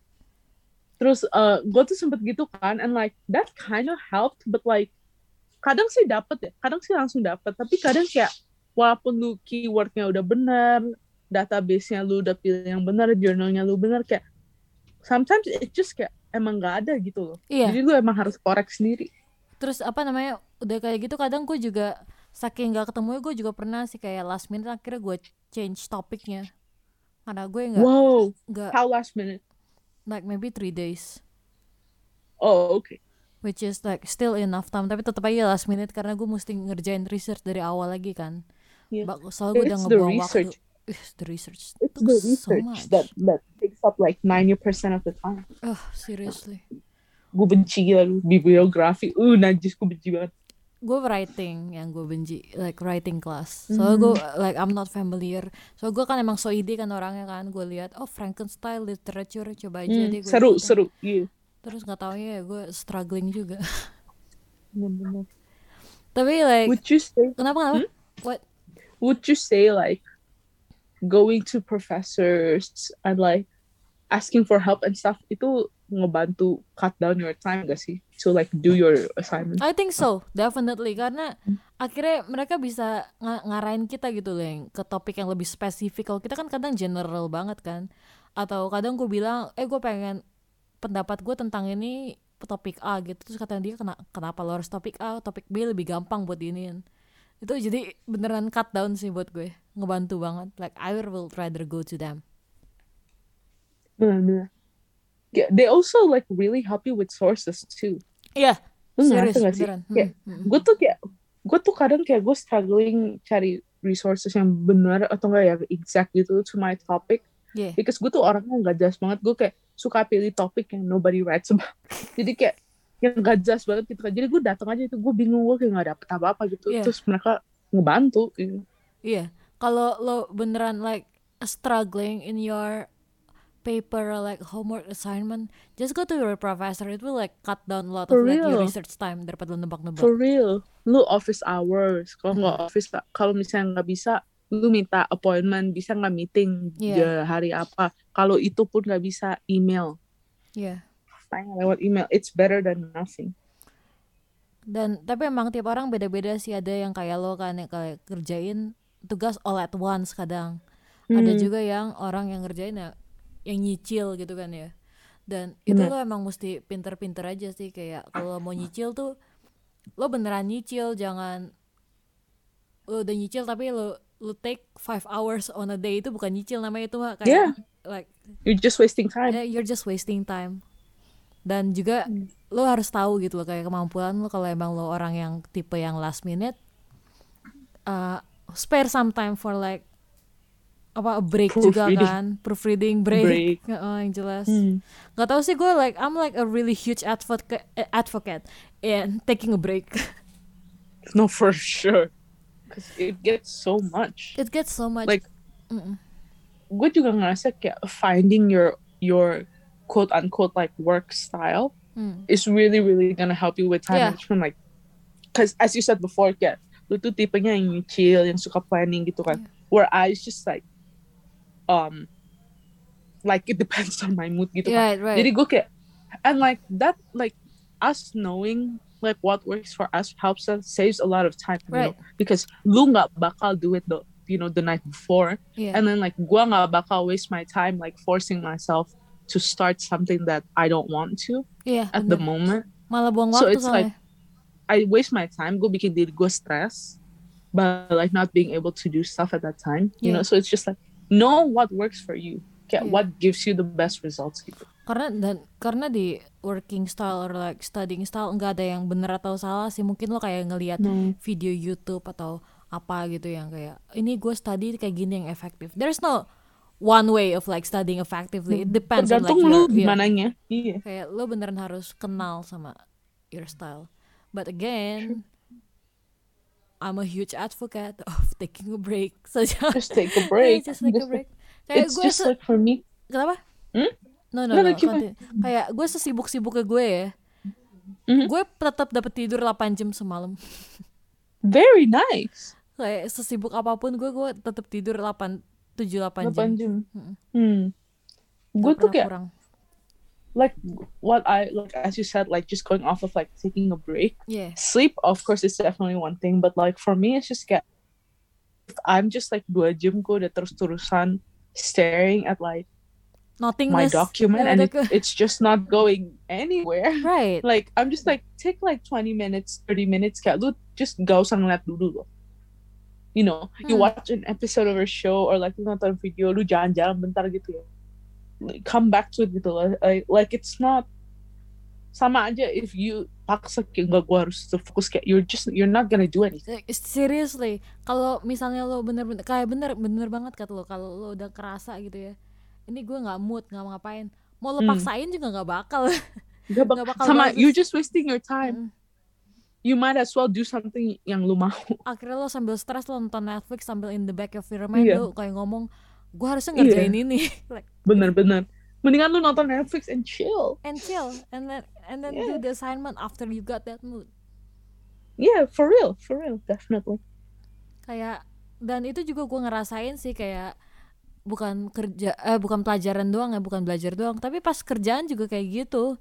terus uh, gue tuh sempet gitu kan and like that kind of helped but like kadang sih dapet ya kadang sih langsung dapet tapi kadang kayak walaupun lu keywordnya udah bener database-nya lu udah pilih yang benar journalnya lu bener kayak sometimes it just kayak emang gak ada gitu loh iya. jadi lu emang harus korek sendiri terus apa namanya udah kayak gitu kadang gue juga saking nggak ketemu gue juga pernah sih kayak last minute akhirnya gue change topiknya karena gue nggak wow gak, how last minute like maybe three days oh oke okay. which is like still enough time tapi tetap aja last minute karena gue mesti ngerjain research dari awal lagi kan yeah. soalnya gue udah ngebuang waktu It's the research. It's the research so that that takes up like 90% of the time. Oh, seriously. Gue benci gila bibliografi. Uh, najis gue benci banget gue writing yang gue benci like writing class so mm. gue like I'm not familiar so gue kan emang so ide kan orangnya kan gue lihat oh Frankenstein literature coba aja mm, deh gue seru gitu. seru yeah. terus nggak tahu ya gue struggling juga tapi like would you say kenapa kenapa hmm? what would you say like going to professors and like asking for help and stuff itu ngebantu cut down your time gak sih? So like do your assignment. I think so definitely. Karena hmm. akhirnya mereka bisa ng ngarahin kita gitu loh yang ke topik yang lebih spesifik. Kalau kita kan kadang general banget kan. Atau kadang gue bilang eh gue pengen pendapat gue tentang ini topik A gitu. Terus kata dia Kena, kenapa lo harus topik A? Topik B lebih gampang buat diinin. Itu jadi beneran cut down sih buat gue. Ngebantu banget. Like I will rather go to them bener yeah, they also like really help you with sources too iya yeah, serius gak sih? Hmm, kayak, hmm. gue tuh kayak gue tuh kadang kayak gue struggling cari resources yang benar atau enggak ya exact gitu to my topic yeah. because gue tuh orangnya nggak jelas banget gue kayak suka pilih topik yang nobody writes about jadi kayak yang gak jelas banget gitu kan jadi gue datang aja itu gue bingung gue kayak gak dapet apa apa gitu yeah. terus mereka ngebantu gitu iya yeah. kalau lo beneran like struggling in your paper like homework assignment. Just go to your professor. It will like cut down a lot For of like your research time daripada lo nebak-nebak For real. Lu office hours. Kalau nggak hmm. office kalau misalnya nggak bisa lu minta appointment. Bisa nggak meeting yeah. hari apa. Kalau itu pun nggak bisa email. Yeah. tanya lewat email. It's better than nothing. Dan tapi emang tiap orang beda-beda sih. Ada yang kayak lo kan yang kayak kerjain tugas all at once kadang. Hmm. ada juga yang orang yang ngerjain ya yang nyicil gitu kan ya dan itu lo emang mesti pinter-pinter aja sih kayak kalau mau nyicil tuh lo beneran nyicil jangan lo udah nyicil tapi lo lu take five hours on a day itu bukan nyicil namanya itu mah kayak yeah. like you're just wasting time. Yeah, you're just wasting time. Dan juga hmm. lo harus tahu gitu loh kayak kemampuan lo kalau emang lo orang yang tipe yang last minute uh, spare some time for like apa break juga kan proofreading break, break. Oh, yang jelas hmm. Gak tau sih gue like I'm like a really huge advocate advocate in taking a break no for sure because it gets so much it gets so much like gue juga ngerasa kayak finding your your quote unquote like work style mm. is really really gonna help you with time yeah. management like because as you said before kayak lu tuh tipenya yang chill yang suka planning gitu kan yeah. where I just like um like it depends on my mood gitu kan right. jadi gue kayak and like that like us knowing like what works for us helps us saves a lot of time right. you know because lu nggak bakal do it the you know the night before yeah. and then like gua nggak bakal waste my time like forcing myself to start something that I don't want to yeah, at the moment malah buang so waktu it's like I waste my time gue bikin diri gue stress but like not being able to do stuff at that time you yeah. know so it's just like know what works for you. Yeah. what gives you the best results gitu. Karena dan karena di working style or like studying style nggak ada yang bener atau salah sih. Mungkin lo kayak ngelihat hmm. video YouTube atau apa gitu yang kayak ini gue study kayak gini yang efektif there's no one way of like studying effectively. It hmm. depends Tergantung on like lu gimana nya iya. Kayak lo beneran harus kenal sama your style. But again I'm a huge advocate of taking a break. So just take a break. just take a break. kayak it's just like for me. Kenapa? Hmm? no no, no, no kayak gue sesibuk sibuk ke gue ya. Mm-hmm. gue tetap dapat tidur 8 jam semalam. Very nice. Kayak sesibuk apa pun gue gue tetap tidur 8 7 8 jam, 8 jam. hmm. gue tuh kayak kurang. Like what I like as you said like just going off of like taking a break. Yeah. Sleep of course is definitely one thing but like for me it's just get I'm just like dua jam gue udah terus terusan staring at like nothingness. my document and it, it's just not going anywhere. Right. Like i'm just like take like 20 minutes 30 minutes kayak lu just gak usah ngeliat dulu loh. You know hmm. you watch an episode of a show or like lu nonton video lu jalan-jalan bentar gitu ya come back to it gitu loh like, like it's not sama aja if you paksa kayak gak gue harus fokus kayak you're just you're not gonna do anything seriously kalau misalnya lo bener-bener kayak bener bener banget kata lo kalau lo udah kerasa gitu ya ini gue nggak mood nggak ngapain mau lo hmm. paksain juga nggak bakal Gak, bak bakal sama bagus. you're just wasting your time hmm. you might as well do something yang lu mau akhirnya lo sambil stres lo nonton Netflix sambil in the back of your mind yeah. lo kayak ngomong gue harusnya ngerjain yeah. ini. Like, bener-bener mendingan lu nonton Netflix and chill. And chill. And then and then yeah. do the assignment after you got that mood. Yeah for real for real definitely. Kayak dan itu juga gue ngerasain sih kayak bukan kerja eh bukan pelajaran doang ya bukan belajar doang tapi pas kerjaan juga kayak gitu.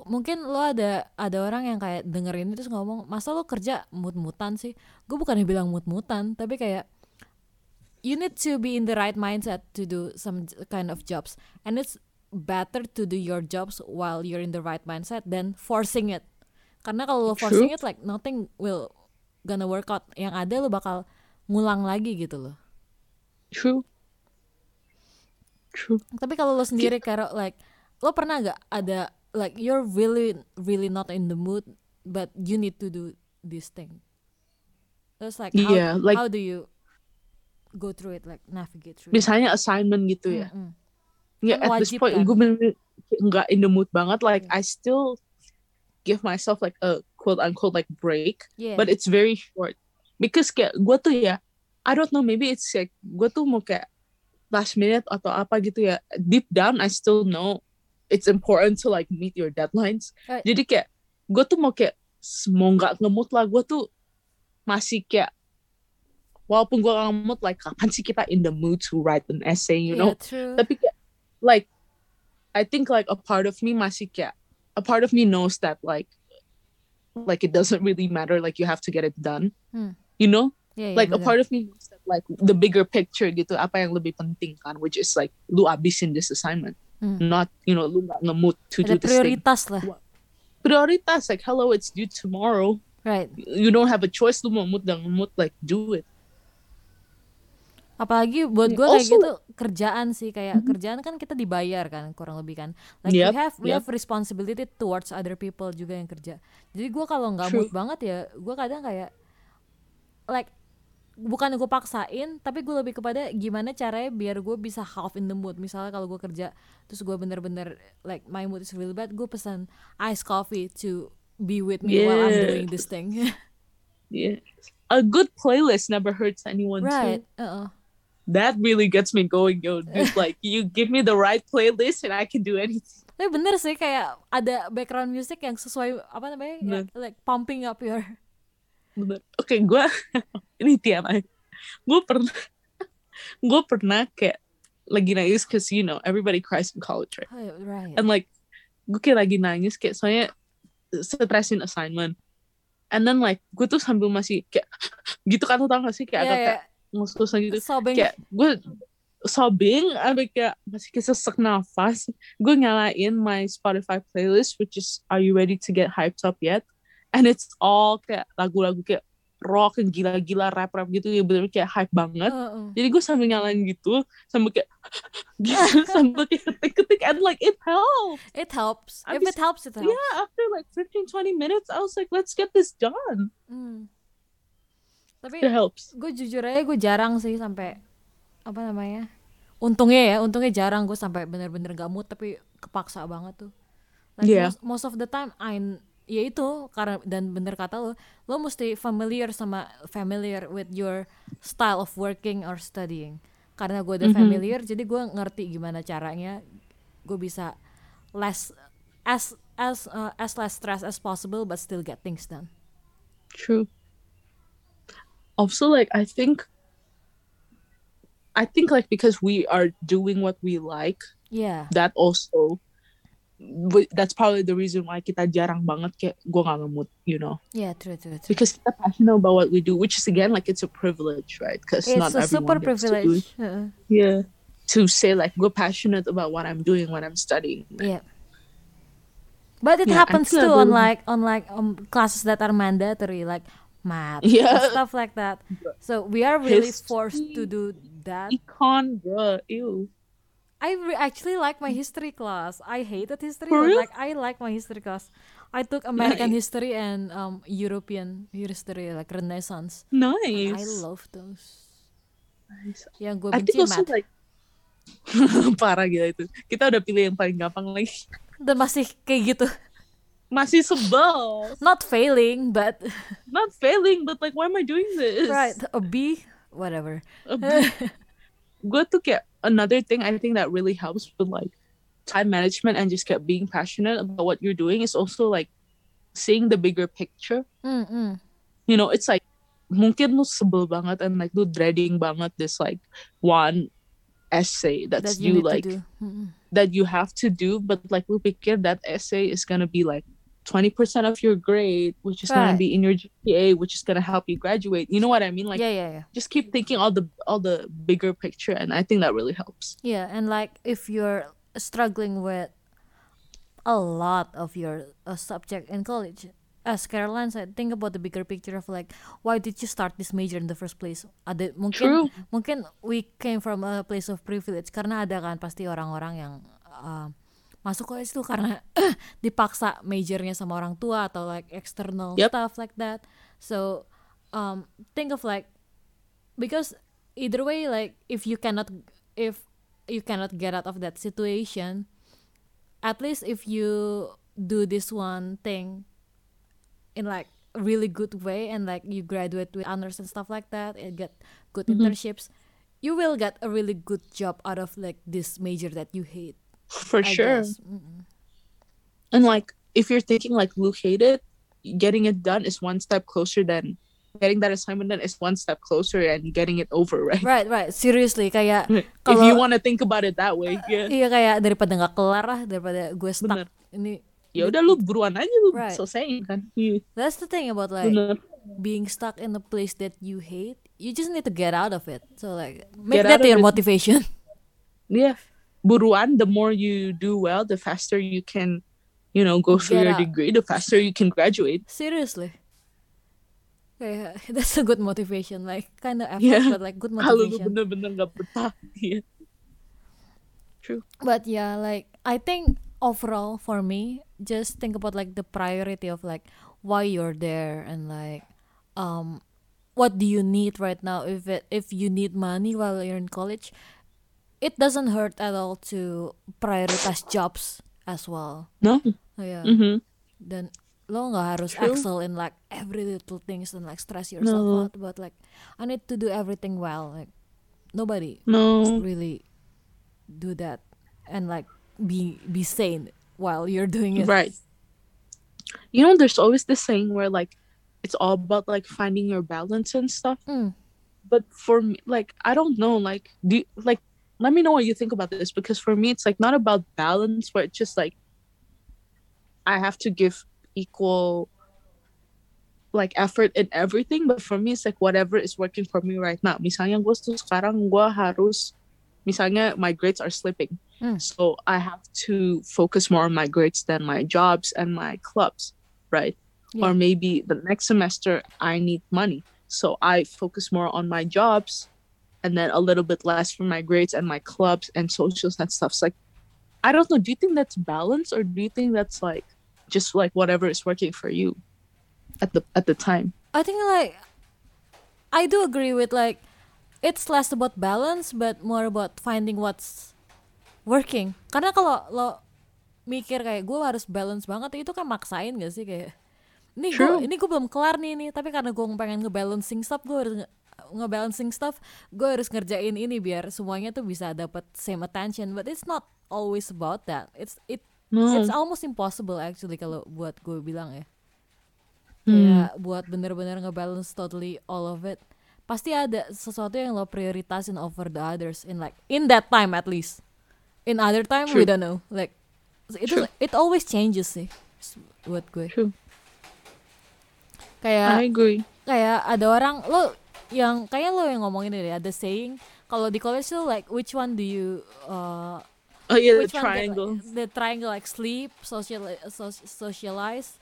Mungkin lo ada ada orang yang kayak dengerin terus ngomong masa lo kerja mut-mutan sih? Gue bukannya bilang mut-mutan tapi kayak you need to be in the right mindset to do some kind of jobs. And it's better to do your jobs while you're in the right mindset than forcing it. Karena kalau lo forcing it like nothing will gonna work out. Yang ada lo bakal ngulang lagi gitu loh. True. True. Tapi kalau lo sendiri kayak like lo pernah gak ada like you're really really not in the mood but you need to do this thing? Terus like how, yeah, like, how do you go through it like navigate through misalnya it? assignment gitu ya mm -hmm. ya yeah, at this point kan? gue bener nggak in the mood banget like mm. I still give myself like a quote unquote like break yeah. but it's very short because kayak gue tuh ya I don't know maybe it's like gue tuh mau kayak last minute atau apa gitu ya deep down I still know it's important to like meet your deadlines right. jadi kayak gue tuh mau kayak mau nggak ngemut lah gue tuh masih kayak walaupun gue gak mood like kapan sih kita in the mood to write an essay you know? yeah, tapi kayak like I think like a part of me masih kayak a part of me knows that like like it doesn't really matter like you have to get it done. Hmm. you know? Yeah, yeah, like yeah. a part of me knows that like the bigger picture gitu apa yang lebih penting kan which is like lu abisin this assignment. Hmm. not you know lu gak ngemut to Ada do this prioritas thing. lah prioritas like hello it's due tomorrow. Right. You don't have a choice lu mau mood dan ngemut like do it apalagi buat gue kayak gitu kerjaan sih kayak mm-hmm. kerjaan kan kita dibayar kan kurang lebih kan like yep, we have we yep. have responsibility towards other people juga yang kerja jadi gue kalau nggak mood banget ya gue kadang kayak like bukan gue paksain tapi gue lebih kepada gimana caranya biar gue bisa half in the mood misalnya kalau gue kerja terus gue bener-bener like my mood is really bad gue pesan ice coffee to be with me yeah. while I'm doing this thing yeah a good playlist never hurts anyone right too. Uh -uh that really gets me going yo. Just like you give me the right playlist and I can do anything. Tapi bener sih kayak ada background music yang sesuai apa namanya ya, like pumping up your bener. Oke okay, gue ini tiap gue pernah gue pernah kayak lagi nangis cause you know everybody cries in college right, oh, right. and like gue kayak lagi nangis kayak soalnya stressin assignment. And then like gue tuh sambil masih kayak gitu kan tau gak sih? Kayak yeah, agak yeah ngos gitu. Sobbing. kayak gue sobbing abis kayak masih kayak sesek nafas. Gue nyalain my Spotify playlist which is Are You Ready to Get Hyped Up Yet? And it's all kayak lagu-lagu kayak rock yang gila-gila rap-rap gitu ya bener kayak hype banget. Uh, uh. jadi gue sambil nyalain gitu sambil kayak gitu sambil kayak ketik-ketik and like it helps. It helps. If it helps it helps. yeah after like 15-20 minutes I was like let's get this done. Mm tapi It helps. gue jujur aja gue jarang sih sampai apa namanya untungnya ya untungnya jarang gue sampai bener-bener gak mood tapi kepaksa banget tuh like yeah. most, most of the time I ya itu karena dan bener kata lo lo mesti familiar sama familiar with your style of working or studying karena gue udah mm -hmm. familiar jadi gue ngerti gimana caranya gue bisa less as as uh, as less stress as possible but still get things done true also like I think I think like because we are doing what we like yeah. that also that's probably the reason why kita jarang banget kayak gue gak ngemut you know? Yeah true true, true. because kita passionate about what we do which is again like it's a privilege right? Because not a super privilege. to uh-uh. yeah. To say like we're passionate about what I'm doing what I'm studying. Yeah. But it yeah, happens too on like on like um, classes that are mandatory. Like math yeah. stuff like that so we are really history, forced to do that econ bro ew I actually like my history class. I hated history, but like I like my history class. I took American nice. history and um European history, like Renaissance. Nice. I love those. Nice. Yang gue benci math. Like... Parah gila itu. Kita udah pilih yang paling gampang lagi. Dan masih kayak gitu masih sebel. Not failing, but not failing, but like why am I doing this? Right, a B, whatever. A B. Gue tuh kayak another thing I think that really helps with like time management and just kept being passionate about what you're doing is also like seeing the bigger picture. Mm -mm. You know, it's like mungkin lu sebel banget and like lu dreading banget this like one essay that's that you, you like that you have to do but like lu pikir that essay is gonna be like 20% of your grade, which is right. going to be in your GPA, which is going to help you graduate. You know what I mean? Like, yeah, yeah, yeah. Just keep thinking all the all the bigger picture, and I think that really helps. Yeah, and like if you're struggling with a lot of your uh, subject in college, as Caroline said, think about the bigger picture of like why did you start this major in the first place? Ada mungkin True. mungkin we came from a place of privilege karena ada kan pasti orang-orang yang uh, masuk college tuh karena dipaksa majornya sama orang tua atau like external yep. stuff like that so um think of like because either way like if you cannot if you cannot get out of that situation at least if you do this one thing in like really good way and like you graduate with honors and stuff like that and get good mm-hmm. internships you will get a really good job out of like this major that you hate for I sure. And like if you're thinking like Luke hated, getting it done is one step closer than getting that assignment done is one step closer and getting it over, right? Right, right. Seriously, kayak kalau, if you want to think about it that way, yeah. Iya kayak daripada nggak kelar lah, daripada gue stuck Bener. ini. Ya udah lu buruan aja lu right. selesaiin kan. Yeah. That's the thing about like Bener. being stuck in a place that you hate. You just need to get out of it. So like make get that your it. motivation. Yeah buruan the more you do well the faster you can you know go through your degree the faster you can graduate. Seriously. Yeah, that's a good motivation like kind of effort yeah. but like good motivation. bener-bener gak betah yeah. true. But yeah like I think overall for me just think about like the priority of like why you're there and like um what do you need right now? If it if you need money while you're in college it doesn't hurt at all to prioritize jobs as well. No. Oh, yeah. Mm-hmm. Dan lo nggak harus True. excel in like every little things and like stress yourself no. out, but like I need to do everything well. Like nobody no really do that and like be be sane while you're doing it. Right. You know, there's always this saying where like it's all about like finding your balance and stuff. Mm. But for me, like I don't know, like do you, like let me know what you think about this because for me it's like not about balance where it's just like I have to give equal like effort in everything. But for me it's like whatever is working for me right now. Misalnya gue tuh sekarang gue harus misalnya my grades are slipping. Mm. so I have to focus more on my grades than my jobs and my clubs right? Yeah. or maybe the next semester I need money. So I focus more on my jobs and then a little bit less for my grades and my clubs and socials and stuff. So like, I don't know. Do you think that's balance, or do you think that's like just like whatever is working for you at the at the time? I think like I do agree with like it's less about balance but more about finding what's working. Karena kalau lo mikir kayak gue harus balance banget itu kan maksain gak sih kayak ini gue ini gue belum kelar nih nih tapi karena gue pengen ngebalancing stuff gue harus ngebalancing stuff gue harus ngerjain ini biar semuanya tuh bisa dapat same attention. But it's not always about that. It's it it's almost impossible actually kalau buat gue bilang ya. Hmm. kayak buat bener-bener ngebalance totally all of it pasti ada sesuatu yang lo prioritasin over the others in like in that time at least. In other time True. we don't know. Like it it always changes sih buat gue. True. kayak I agree. kayak ada orang lo yang kayak lo yang ngomongin deh ada saying kalau di college tuh like which one do you uh, oh yeah the triangle. like, the triangle like sleep social so, socialize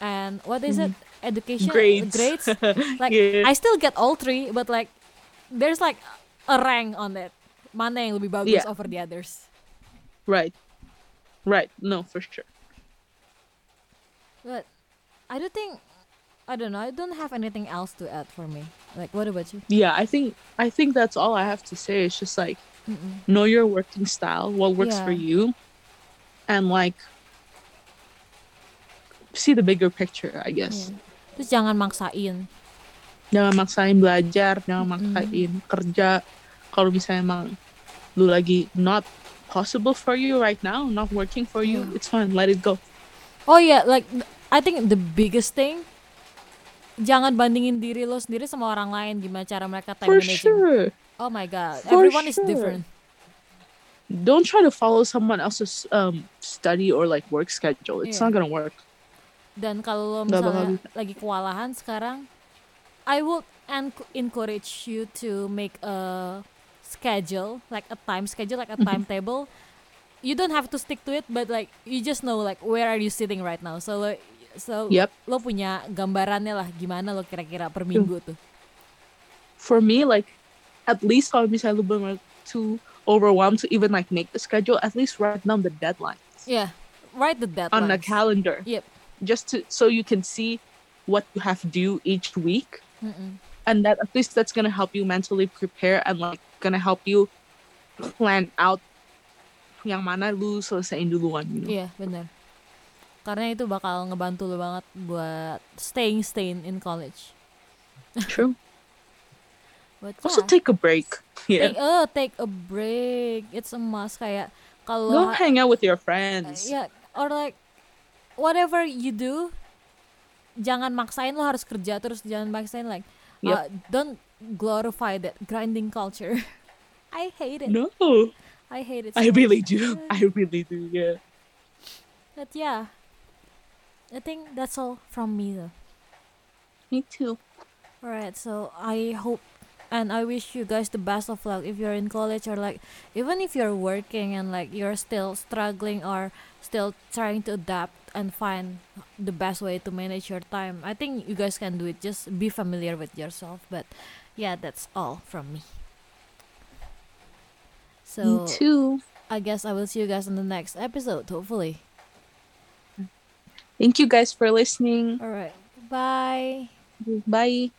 and what is it? Mm-hmm. education? Grades, grades? like yeah. I still get all three but like there's like a rank on it mana yang lebih bagus yeah. over the others? Right. Right. No for sure. But I do think I don't know. I don't have anything else to add for me. Like, what about you? Yeah, I think I think that's all I have to say. It's just like Mm-mm. know your working style, what works yeah. for you, and like see the bigger picture. I guess. Yeah. Terus jangan maksain. Jangan maksain belajar, jangan mm-hmm. maksain kerja. Kalau misalnya emang lu lagi not possible for you right now, not working for you, yeah. it's fine. Let it go. Oh yeah, like I think the biggest thing jangan bandingin diri lo sendiri sama orang lain gimana cara mereka time For managing. Sure. Oh my god, For everyone sure. is different. Don't try to follow someone else's um study or like work schedule. It's yeah. not gonna work. dan kalau misalnya lagi kewalahan sekarang I would encourage you to make a schedule like a time schedule like a mm-hmm. timetable you don't have to stick to it but like you just know like where are you sitting right now so lo, so yep. lo punya gambarannya lah gimana lo kira-kira per minggu tuh for me like at least kalau misalnya lo benar too overwhelmed to even like make the schedule at least write down the deadlines yeah write the deadlines on a calendar yep just to so you can see what you have due each week Mm-mm. and that at least that's gonna help you mentally prepare and like gonna help you plan out yang mana lu selesaiin duluan gitu. Iya, benar. Karena itu bakal ngebantu lu banget buat staying staying in college. True. But also take a break. Yeah. Take, oh, take a break. It's a must kayak kalau Go hang out with your friends. Uh, yeah, or like whatever you do jangan maksain lo harus kerja terus jangan maksain like yep. uh, don't glorify that grinding culture. I hate it. No. I hate it. So I really do. I really do. Yeah. But yeah, I think that's all from me though. Me too. Alright, so I hope and I wish you guys the best of luck if you're in college or like even if you're working and like you're still struggling or still trying to adapt and find the best way to manage your time. I think you guys can do it. Just be familiar with yourself. But yeah, that's all from me. So me too. I guess I will see you guys in the next episode, hopefully. Thank you guys for listening. All right. Bye. Bye.